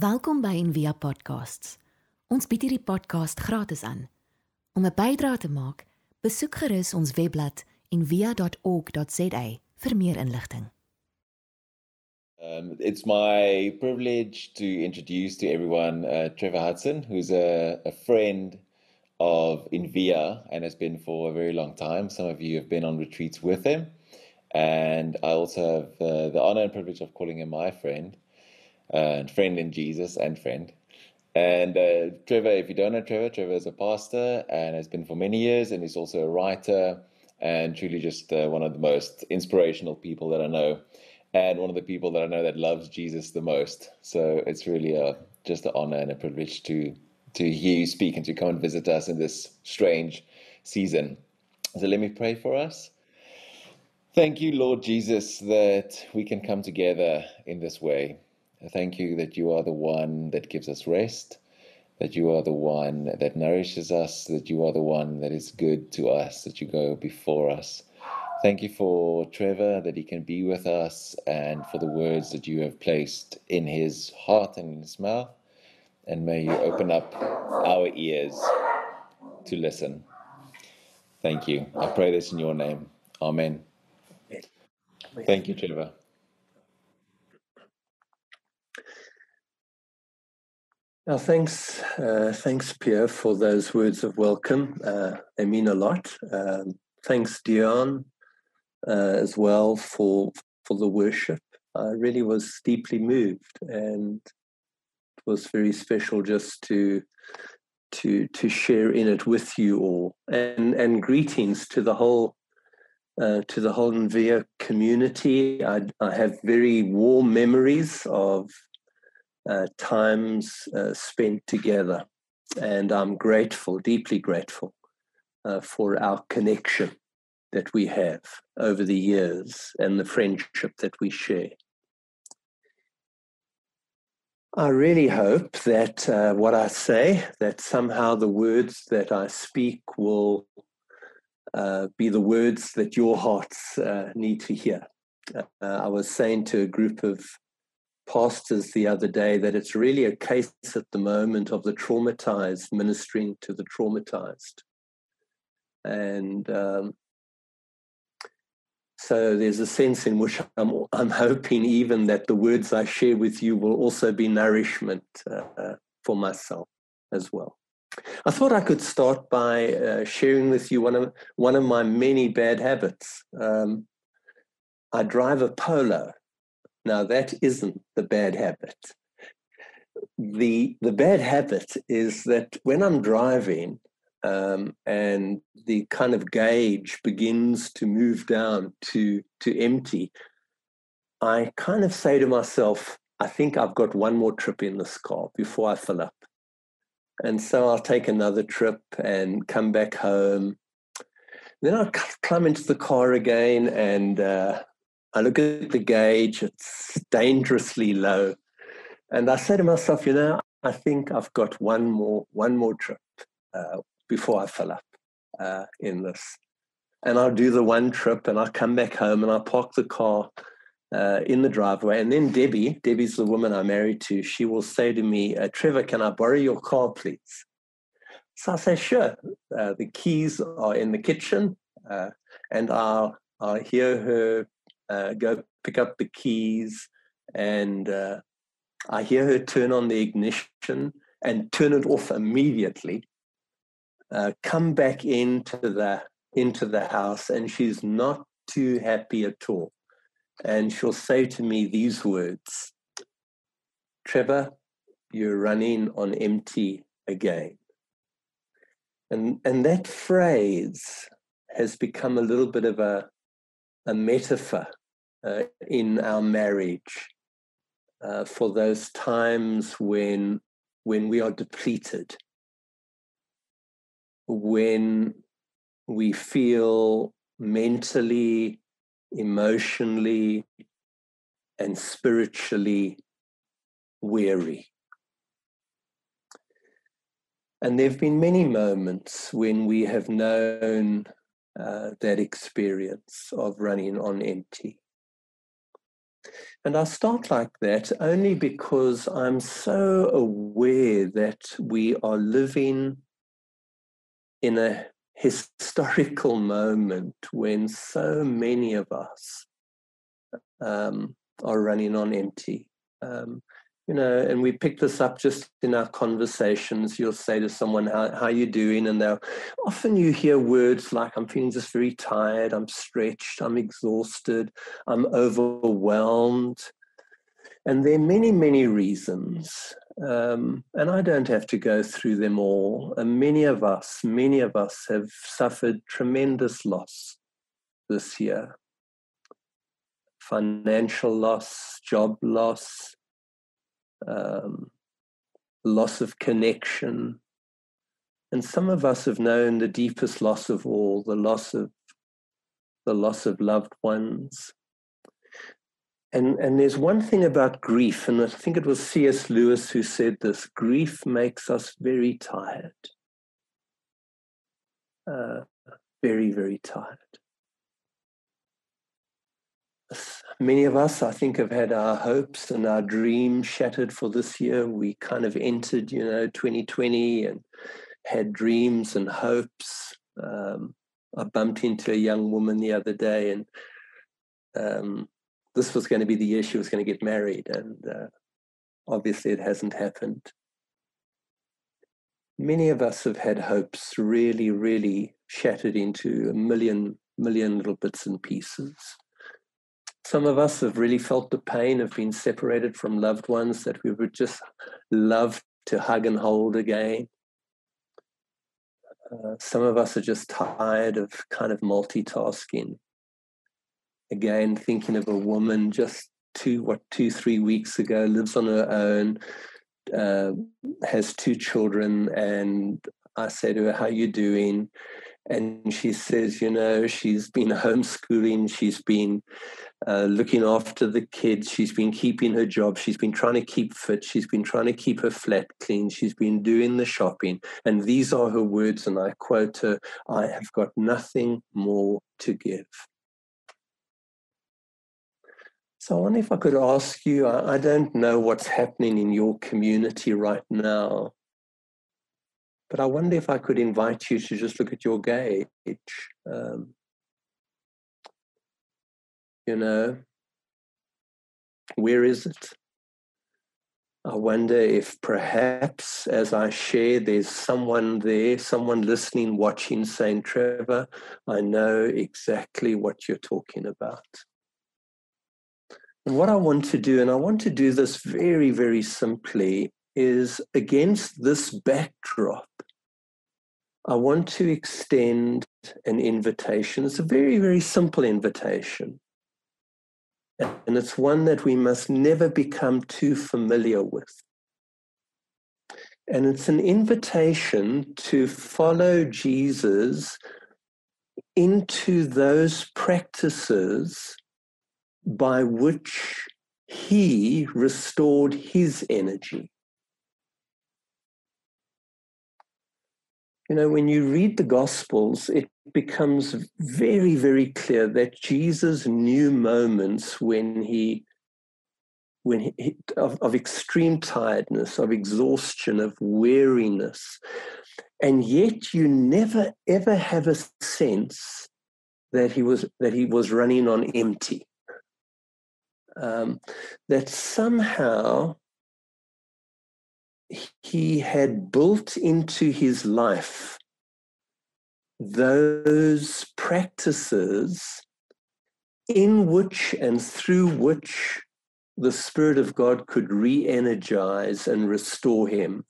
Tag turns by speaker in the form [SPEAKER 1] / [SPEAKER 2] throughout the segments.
[SPEAKER 1] Welkom by Envia Podcasts. Ons bied hierdie podcast gratis aan. Om 'n bydrae te maak, besoek gerus ons webblad en via.org.za vir meer inligting.
[SPEAKER 2] Um, it's my privilege to introduce to everyone uh, Trevor Hudson, who's a, a friend of Invia and has been for a very long time. Some of you have been on retreats with him. And I also have uh, the honor and privilege of calling him my friend. And friend in Jesus and friend. And uh, Trevor, if you don't know Trevor, Trevor is a pastor and has been for many years, and he's also a writer and truly just uh, one of the most inspirational people that I know, and one of the people that I know that loves Jesus the most. So it's really a, just an honor and a privilege to to hear you speak and to come and visit us in this strange season. So let me pray for us. Thank you, Lord Jesus, that we can come together in this way. Thank you that you are the one that gives us rest, that you are the one that nourishes us, that you are the one that is good to us, that you go before us. Thank you for Trevor, that he can be with us, and for the words that you have placed in his heart and in his mouth. And may you open up our ears to listen. Thank you. I pray this in your name. Amen. Thank you, Trevor.
[SPEAKER 3] Now, thanks, uh, thanks, Pierre, for those words of welcome. Uh, they mean a lot. Um, thanks, Dion, uh, as well for for the worship. I really was deeply moved, and it was very special just to to to share in it with you all. And and greetings to the whole uh, to the whole Envia community. I, I have very warm memories of uh, times uh, spent together. And I'm grateful, deeply grateful uh, for our connection that we have over the years and the friendship that we share. I really hope that uh, what I say, that somehow the words that I speak will uh, be the words that your hearts uh, need to hear. I was saying to a group of pastors the other day that it's really a case at the moment of the traumatized ministering to the traumatized. And um, so there's a sense in which I'm, I'm hoping even that the words I share with you will also be nourishment uh, for myself as well. I thought I could start by uh, sharing with you one of one of my many bad habits. Um, I drive a Polo, now, that isn't the bad habit. The, the bad habit is that when I'm driving um, and the kind of gauge begins to move down to, to empty, I kind of say to myself, I think I've got one more trip in this car before I fill up. And so I'll take another trip and come back home. Then I'll climb into the car again and uh, I look at the gauge, it's dangerously low. And I say to myself, you know, I think I've got one more one more trip uh, before I fill up uh, in this. And I'll do the one trip and I'll come back home and I'll park the car uh, in the driveway. And then Debbie, Debbie's the woman I'm married to, she will say to me, uh, Trevor, can I borrow your car, please? So I say, sure. Uh, the keys are in the kitchen. Uh, and I'll, I'll hear her uh, go pick up the keys, and uh, I hear her turn on the ignition and turn it off immediately. Uh, come back into the into the house, and she's not too happy at all. And she'll say to me these words, "Trevor, you're running on empty again." And and that phrase has become a little bit of a a metaphor uh, in our marriage uh, for those times when when we are depleted, when we feel mentally, emotionally, and spiritually weary. And there have been many moments when we have known uh, that experience of running on empty. And I start like that only because I'm so aware that we are living in a historical moment when so many of us um, are running on empty. Um, you know, and we pick this up just in our conversations. You'll say to someone, how, how are you doing? And they'll often you hear words like, I'm feeling just very tired, I'm stretched, I'm exhausted, I'm overwhelmed. And there are many, many reasons. Um, and I don't have to go through them all. And many of us, many of us have suffered tremendous loss this year financial loss, job loss, um, loss of connection. And some of us have known the deepest loss of all, the loss of the loss of loved ones. And, and there's one thing about grief, and I think it was C.S. Lewis who said this grief makes us very tired. Uh, very, very tired many of us, I think, have had our hopes and our dreams shattered for this year. We kind of entered, you know, 2020 and had dreams and hopes. Um, I bumped into a young woman the other day, and um, this was going to be the year she was going to get married, and uh, obviously it hasn't happened. Many of us have had hopes really, really shattered into a million, million little bits and pieces. Some of us have really felt the pain of being separated from loved ones that we would just love to hug and hold again. Uh, some of us are just tired of kind of multitasking. Again, thinking of a woman just two, what, two, three weeks ago, lives on her own, uh, has two children, and I say to her, "How you doing?" And she says, "You know, she's been homeschooling. She's been uh, looking after the kids. She's been keeping her job. She's been trying to keep fit. She's been trying to keep her flat clean. She's been doing the shopping. And these are her words. And I quote her I have got nothing more to give. So I wonder if I could ask you I, I don't know what's happening in your community right now. But I wonder if I could invite you to just look at your gauge. Um, you know, where is it? I wonder if perhaps as I share, there's someone there, someone listening, watching, saying, Trevor, I know exactly what you're talking about. And what I want to do, and I want to do this very, very simply, is against this backdrop, I want to extend an invitation. It's a very, very simple invitation. And it's one that we must never become too familiar with. And it's an invitation to follow Jesus into those practices by which he restored his energy. You know, when you read the Gospels, it becomes very, very clear that Jesus knew moments when he, when he, of, of extreme tiredness, of exhaustion, of weariness. And yet you never ever have a sense that he was that he was running on empty. Um, that somehow he had built into his life those practices in which and through which the Spirit of God could re energize and restore him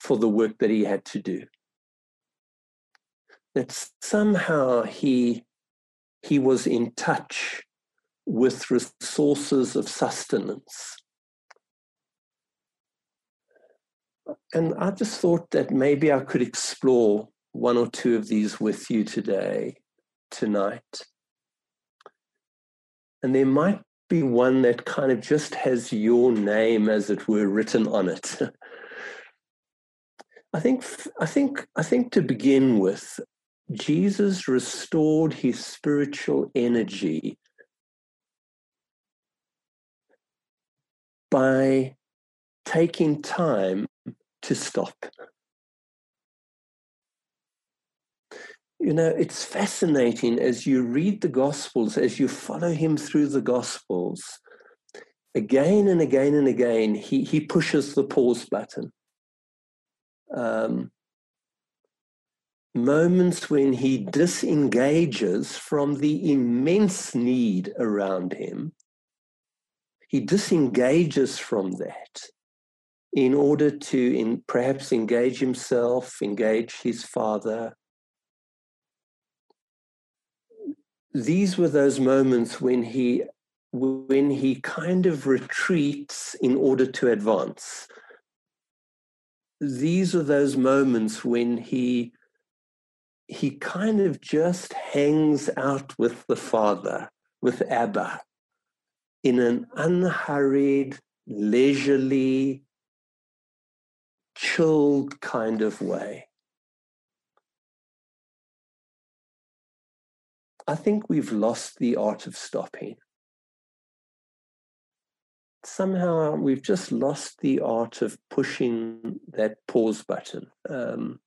[SPEAKER 3] for the work that he had to do. That somehow he, he was in touch with resources of sustenance and I just thought that maybe I could explore one or two of these with you today, tonight. And there might be one that kind of just has your name, as it were, written on it. I think, I think, I think to begin with, Jesus restored his spiritual energy by taking time to stop. You know, it's fascinating as you read the Gospels, as you follow him through the Gospels, again and again and again, he, he pushes the pause button. Um, moments when he disengages from the immense need around him, he disengages from that in order to in, perhaps engage himself, engage his father. These were those moments when he when he kind of retreats in order to advance. These are those moments when he he kind of just hangs out with the Father, with Abba, in an unhurried, leisurely, chilled kind of way. I think we've lost the art of stopping. Somehow we've just lost the art of pushing that pause button. Um,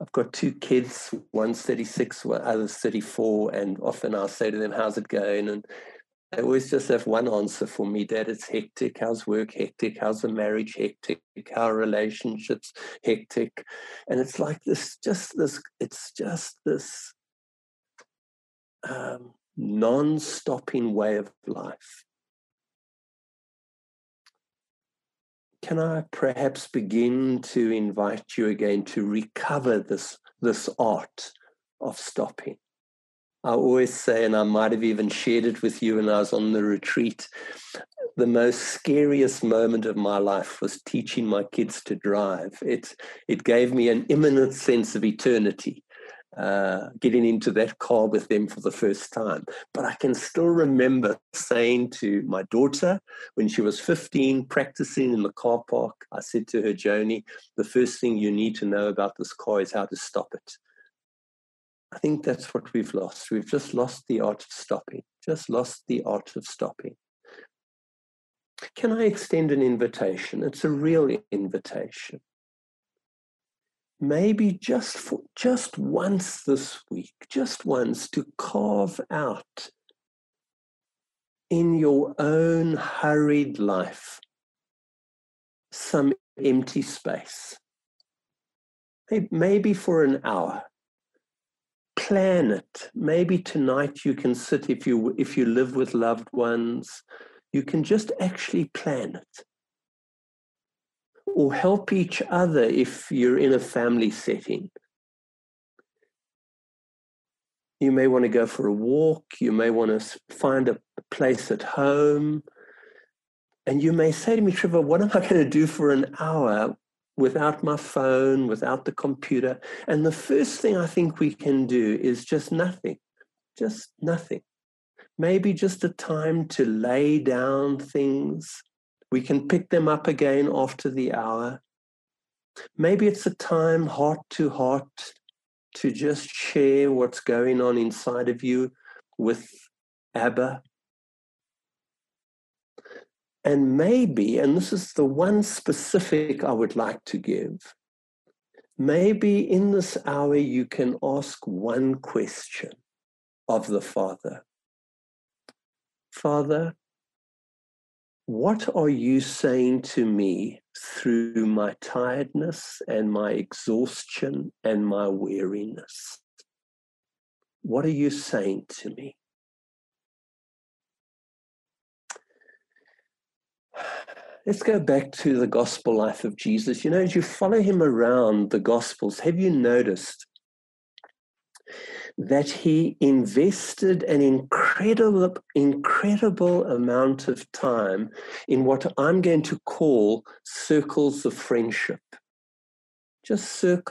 [SPEAKER 3] I've got two kids, one's 36, other's 34, and often I'll say to them, How's it going? And they always just have one answer for me Dad, it's hectic. How's work hectic? How's the marriage hectic? How are relationships hectic? And it's like this, just this, it's just this um, non stopping way of life. can I perhaps begin to invite you again to recover this, this art of stopping? I always say, and I might have even shared it with you when I was on the retreat, the most scariest moment of my life was teaching my kids to drive. It, it gave me an imminent sense of eternity uh, getting into that car with them for the first time. But I can still remember saying to my daughter when she was 15, practicing in the car park, I said to her, Joni, the first thing you need to know about this car is how to stop it. I think that's what we've lost. We've just lost the art of stopping, just lost the art of stopping. Can I extend an invitation? It's a real invitation maybe just for just once this week, just once to carve out in your own hurried life some empty space. Maybe for an hour. Plan it. Maybe tonight you can sit if you if you live with loved ones, you can just actually plan it or help each other if you're in a family setting. You may want to go for a walk, you may want to find a place at home. And you may say to me, Trevor, what am I going to do for an hour without my phone, without the computer? And the first thing I think we can do is just nothing, just nothing. Maybe just a time to lay down things, we can pick them up again after the hour. Maybe it's a time heart to heart to just share what's going on inside of you with Abba. And maybe, and this is the one specific I would like to give, maybe in this hour you can ask one question of the Father Father, what are you saying to me through my tiredness and my exhaustion and my weariness? What are you saying to me? Let's go back to the gospel life of Jesus. You know, as you follow him around the gospels, have you noticed that he invested an incredible, incredible amount of time in what I'm going to call circles of friendship. Just cir-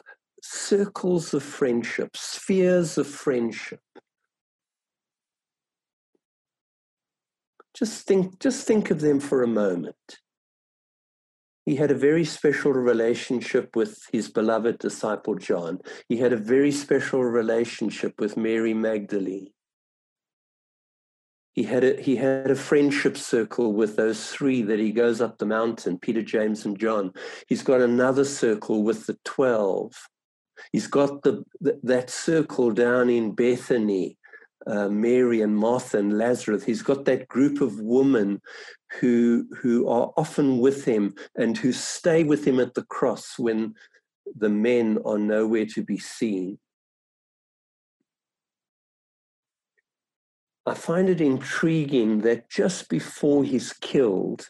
[SPEAKER 3] circles of friendship, spheres of friendship. Just think, just think of them for a moment he had a very special relationship with his beloved disciple John. He had a very special relationship with Mary Magdalene. he had a he had a friendship circle with those three that he goes up the mountain peter james and john he's got another circle with the 12 he's got the, the that circle down in bethany uh, mary and martha and lazarus he's got that group of women who who are often with him and who stay with him at the cross when the men are nowhere to be seen. I find it intriguing that just before he's killed,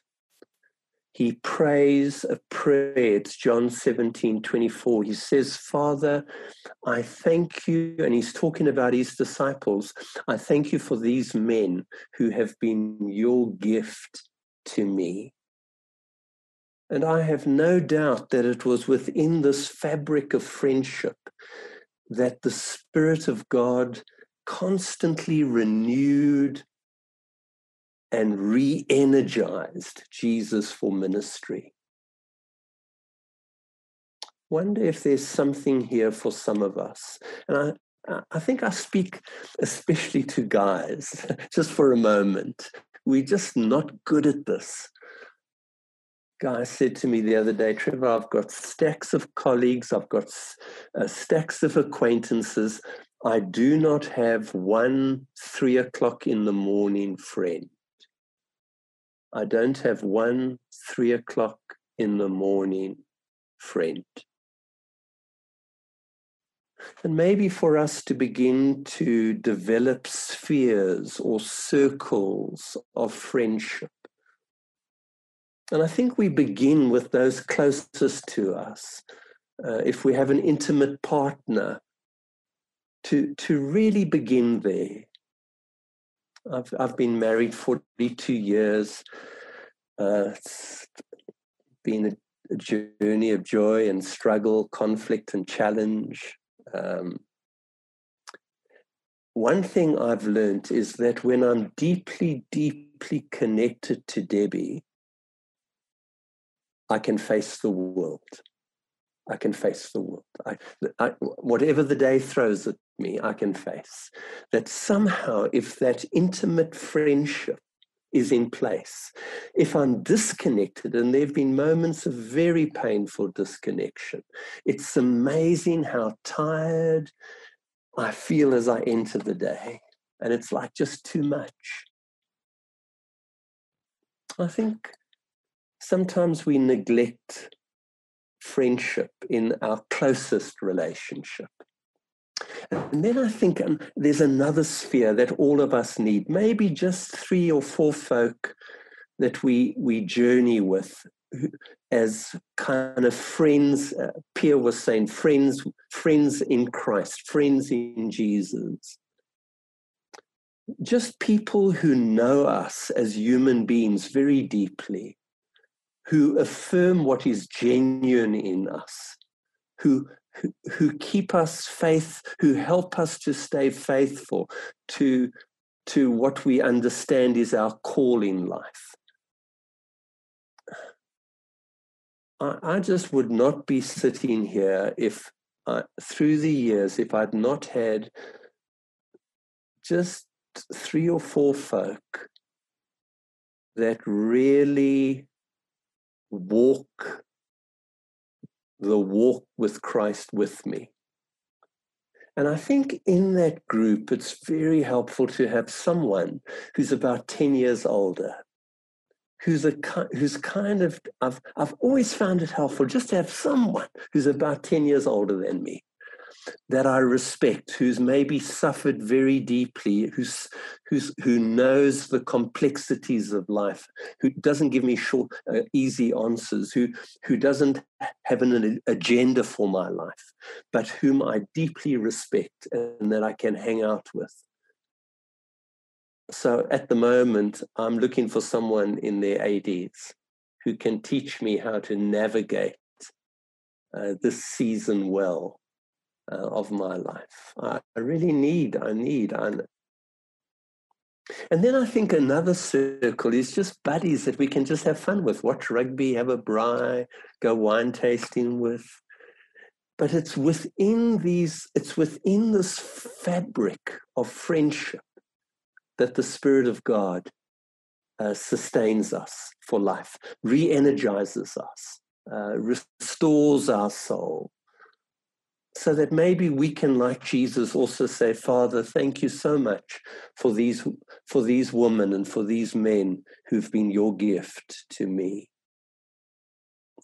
[SPEAKER 3] he prays a prayer. It's John 17, 24. He says, Father, I thank you. And he's talking about his disciples. I thank you for these men who have been your gift to me. And I have no doubt that it was within this fabric of friendship that the Spirit of God constantly renewed and re energized Jesus for ministry. Wonder if there's something here for some of us. And I, I think I speak especially to guys, just for a moment. We're just not good at this. Guy said to me the other day, Trevor, I've got stacks of colleagues, I've got uh, stacks of acquaintances, I do not have one three o'clock in the morning friend. I don't have one three o'clock in the morning friend. And maybe for us to begin to develop spheres or circles of friendship. And I think we begin with those closest to us. Uh, if we have an intimate partner, to to really begin there. I've I've been married 42 years. Uh, it's been a, a, journey of joy and struggle, conflict and challenge. Um, one thing I've learned is that when I'm deeply, deeply connected to Debbie, I can face the world. I can face the world. I, I, whatever the day throws at me, I can face. That somehow, if that intimate friendship is in place, if I'm disconnected, and there have been moments of very painful disconnection, it's amazing how tired I feel as I enter the day. And it's like just too much. I think sometimes we neglect friendship in our closest relationship. And then I think um, there's another sphere that all of us need, maybe just three or four folk that we, we journey with as kind of friends. Uh, Pierre was saying, friends, friends in Christ, friends in Jesus. Just people who know us as human beings very deeply, who affirm what is genuine in us, who, who, who keep us faith, who help us to stay faithful to, to what we understand is our call in life. I, I just would not be sitting here if, through the years, if I'd not had just three or four folk that really walk the walk with Christ with me. And I think in that group, it's very helpful to have someone who's about 10 years older, who's a who's kind of I've I've always found it helpful just to have someone who's about 10 years older than me that I respect, who's maybe suffered very deeply, who's, who's, who knows the complexities of life, who doesn't give me short, uh, easy answers, who, who doesn't have an agenda for my life, but whom I deeply respect and that I can hang out with. So at the moment, I'm looking for someone in their 80s who can teach me how to navigate uh, this season well uh, of my life. I, I, really need, I need. I, and then I think another circle is just buddies that we can just have fun with, watch rugby, have a braai, go wine tasting with. But it's within these, it's within this fabric of friendship that the Spirit of God uh, sustains us for life, re energizes us, uh, restores our soul, so that maybe we can, like Jesus, also say, Father, thank you so much for these, for these women and for these men who've been your gift to me.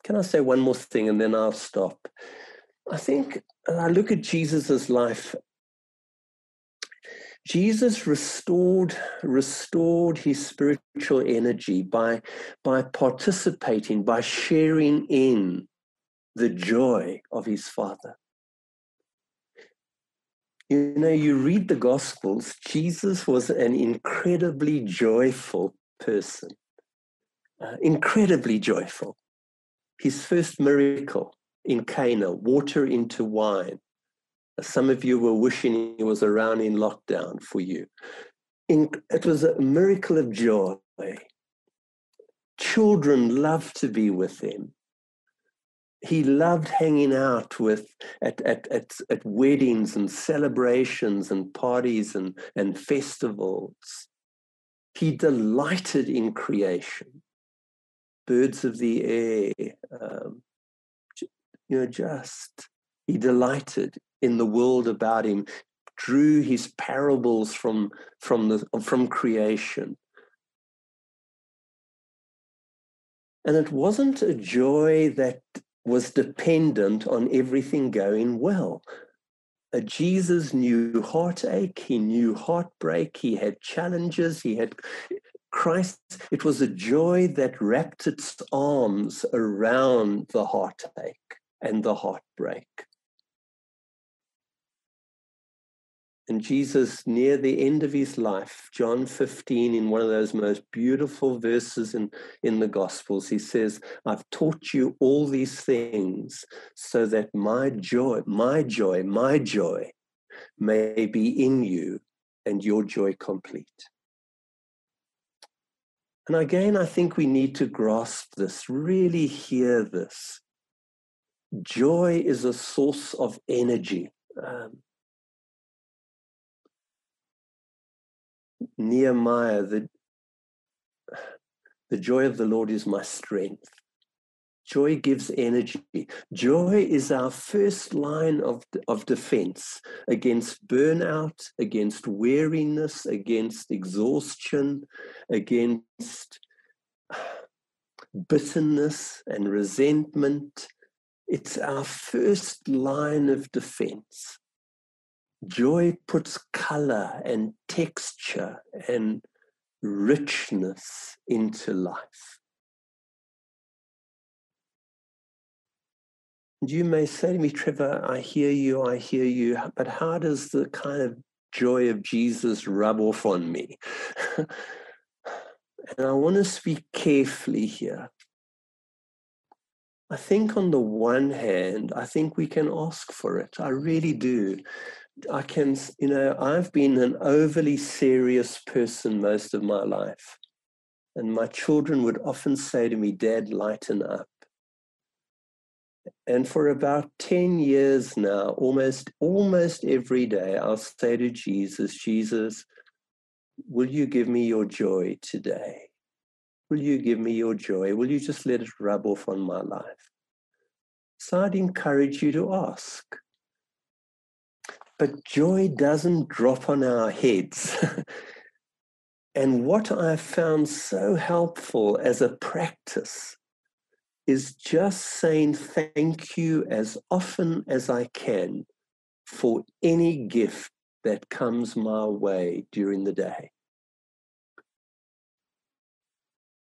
[SPEAKER 3] Can I say one more thing and then I'll stop? I think I look at Jesus' life. Jesus restored restored his spiritual energy by by participating, by sharing in the joy of his Father. You know, you read the Gospels, Jesus was an incredibly joyful person, uh, incredibly joyful. His first miracle in Cana, water into wine. Some of you were wishing he was around in lockdown for you. In, it was a miracle of joy. Children loved to be with him he loved hanging out with at, at, at, at weddings and celebrations and parties and, and festivals. He delighted in creation. Birds of the air, um, you know, just he delighted in the world about him, drew his parables from, from, the, from creation. And it wasn't a joy that was dependent on everything going well. Uh, Jesus knew heartache, he knew heartbreak, he had challenges, he had Christ. It was a joy that wrapped its arms around the heartache and the heartbreak. And Jesus, near the end of his life, John 15, in one of those most beautiful verses in, in the Gospels, he says, I've taught you all these things so that my joy, my joy, my joy may be in you and your joy complete. And again, I think we need to grasp this, really hear this. Joy is a source of energy. Um, Nehemiah, the, the joy of the Lord is my strength. Joy gives energy. Joy is our first line of, of defense against burnout, against weariness, against exhaustion, against bitterness and resentment. It's our first line of defense. Joy puts color and texture and richness into life. And you may say to me, Trevor, I hear you, I hear you, but how does the kind of joy of Jesus rub off on me? and I want to speak carefully here. I think, on the one hand, I think we can ask for it. I really do. I can, you know, I've been an overly serious person most of my life. And my children would often say to me, Dad, lighten up. And for about 10 years now, almost almost every day, I'll say to Jesus, Jesus, will you give me your joy today? Will you give me your joy? Will you just let it rub off on my life? So I'd encourage you to ask. But joy doesn't drop on our heads. and what I've found so helpful as a practice is just saying thank you as often as I can for any gift that comes my way during the day.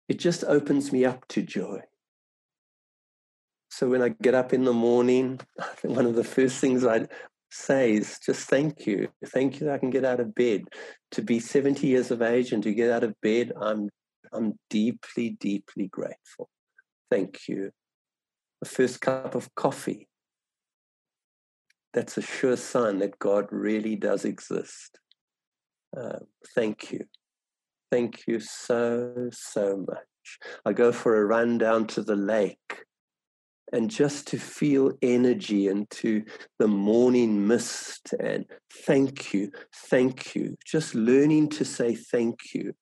[SPEAKER 3] It just opens me up to joy. So when I get up in the morning, one of the first things I, says just thank you. Thank you that i can get out of bed. To be 70 years of age and to get out of bed i'm i'm deeply deeply grateful. Thank you. The first cup of coffee. That's a sure sign that god really does exist. Uh, thank you. Thank you so so much. I go for a run down to the lake and just to feel energy into the morning mist and thank you, thank you, just learning to say thank you.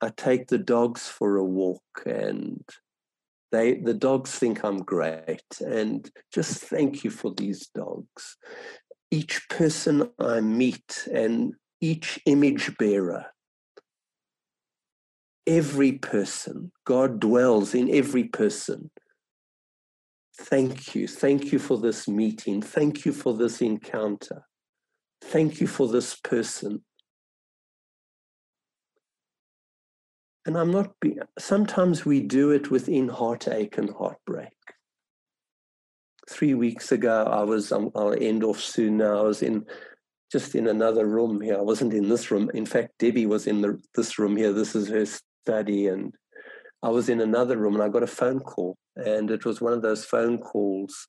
[SPEAKER 3] I take the dogs for a walk and they the dogs think I'm great and just thank you for these dogs. Each person I meet and each image bearer every person. God dwells in every person. Thank you. Thank you for this meeting. Thank you for this encounter. Thank you for this person. And I'm not, be- sometimes we do it within heartache and heartbreak. Three weeks ago, I was, um, I'll end off soon now, I was in just in another room here. I wasn't in this room. In fact, Debbie was in the, this room here. This is her study. And I was in another room and I got a phone call. And it was one of those phone calls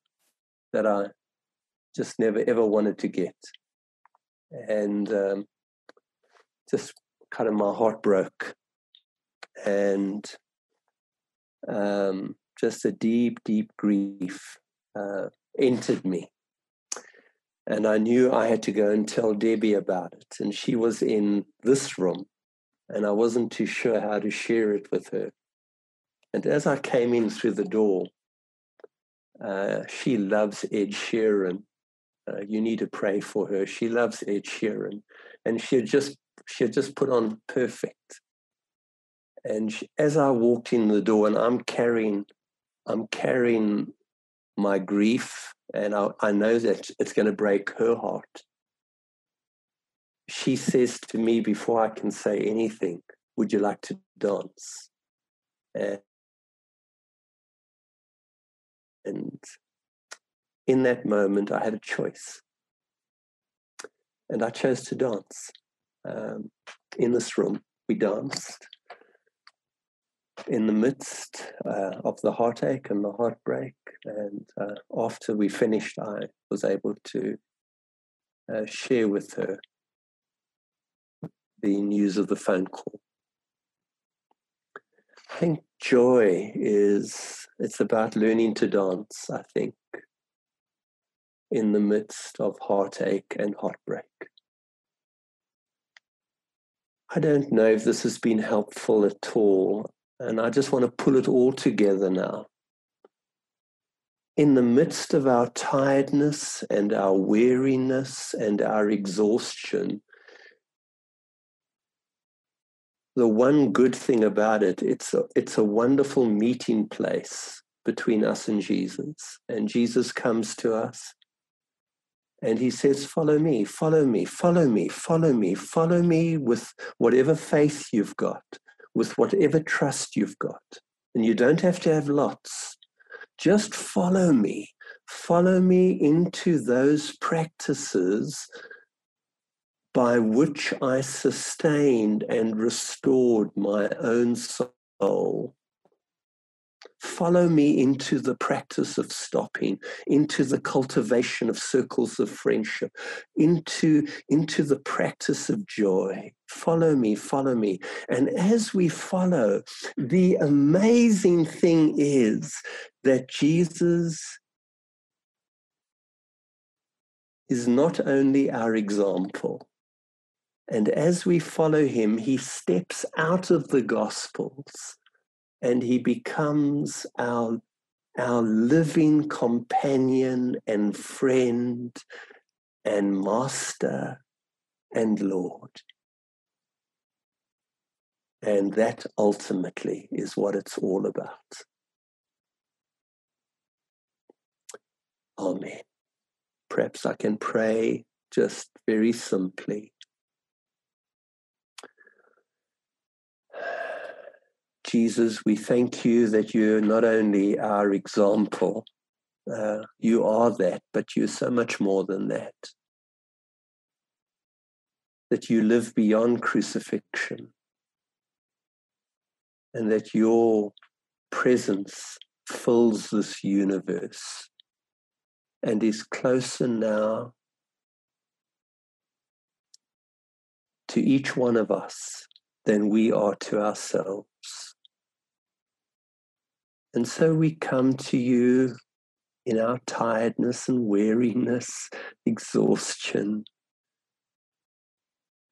[SPEAKER 3] that I just never ever wanted to get. And um, just kind of my heart broke. And um, just a deep, deep grief uh, entered me. And I knew I had to go and tell Debbie about it. And she was in this room, and I wasn't too sure how to share it with her. And as I came in through the door, uh, she loves Ed Sheeran. Uh, you need to pray for her. She loves Ed Sheeran, and she had just she had just put on perfect. And she, as I walked in the door, and I'm carrying, I'm carrying my grief, and I, I know that it's going to break her heart. She says to me before I can say anything, "Would you like to dance?" And, and in that moment, I had a choice. And I chose to dance. Um, in this room, we danced in the midst uh, of the heartache and the heartbreak. And uh, after we finished, I was able to uh, share with her the news of the phone call. I think joy is, it's about learning to dance, I think, in the midst of heartache and heartbreak. I don't know if this has been helpful at all. And I just want to pull it all together now. In the midst of our tiredness and our weariness and our exhaustion, the one good thing about it, it's a, it's a wonderful meeting place between us and Jesus. And Jesus comes to us and he says, Follow me, follow me, follow me, follow me, follow me with whatever faith you've got with whatever trust you've got. And you don't have to have lots. Just follow me. Follow me into those practices by which I sustained and restored my own soul Follow me into the practice of stopping, into the cultivation of circles of friendship, into, into the practice of joy. Follow me, follow me. And as we follow, the amazing thing is that Jesus is not only our example, and as we follow him, he steps out of the Gospels and he becomes our, our living companion and friend and master and Lord. And that ultimately is what it's all about. Amen. Perhaps I can pray just very simply. Jesus, we thank you that you're not only our example, uh, you are that, but you're so much more than that. That you live beyond crucifixion, and that your presence fills this universe and is closer now to each one of us than we are to ourselves. And so we come to you in our tiredness and weariness, exhaustion.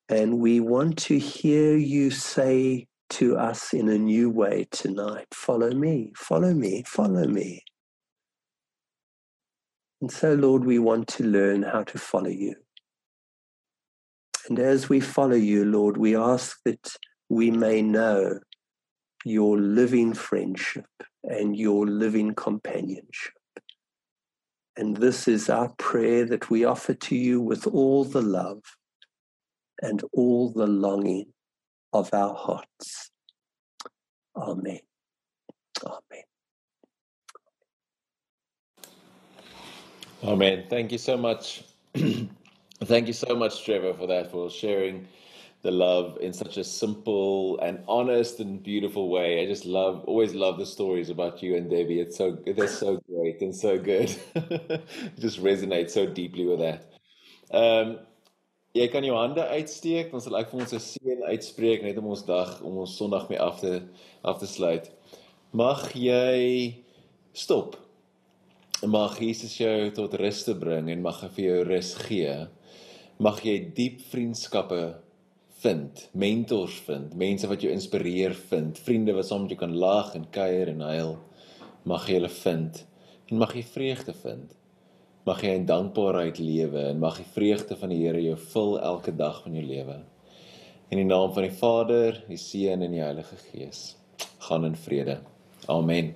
[SPEAKER 3] And we want to hear you say to us in a new way tonight follow me, follow me, follow me. And so, Lord, we want to learn how to follow you. And as we follow you, Lord, we ask that we may know your living friendship and your living companionship. And this is our prayer that we offer to you with all the love and all the longing of our hearts. Amen. Amen.
[SPEAKER 2] Amen. Thank you so much. Thank you so much, Trevor, for that, for sharing the love in such a simple and honest and beautiful way. I just love, always love the stories about you and Debbie. It's so, they're so great and so good. just resonate so deeply with that. Um, jy kan jou hande uitsteek, dan sal ek vir ons 'n seën uitspreek net om ons dag, om ons Sondag mee af te af te sluit. Mag jy stop. Mag Jesus jou tot rus te bring en mag hy vir jou rus gee. Mag jy diep vriendskappe vind, mentors vind, mense wat jou inspireer vind, vriende wat saam met jou kan lag en kuier en huil. Mag jy hulle vind en mag jy vreugde vind. Mag jy in dankbaarheid lewe en mag die vreugde van die Here jou vul elke dag van jou lewe. In die naam van die Vader, die Seun en die Heilige Gees. Gaan in vrede. Amen.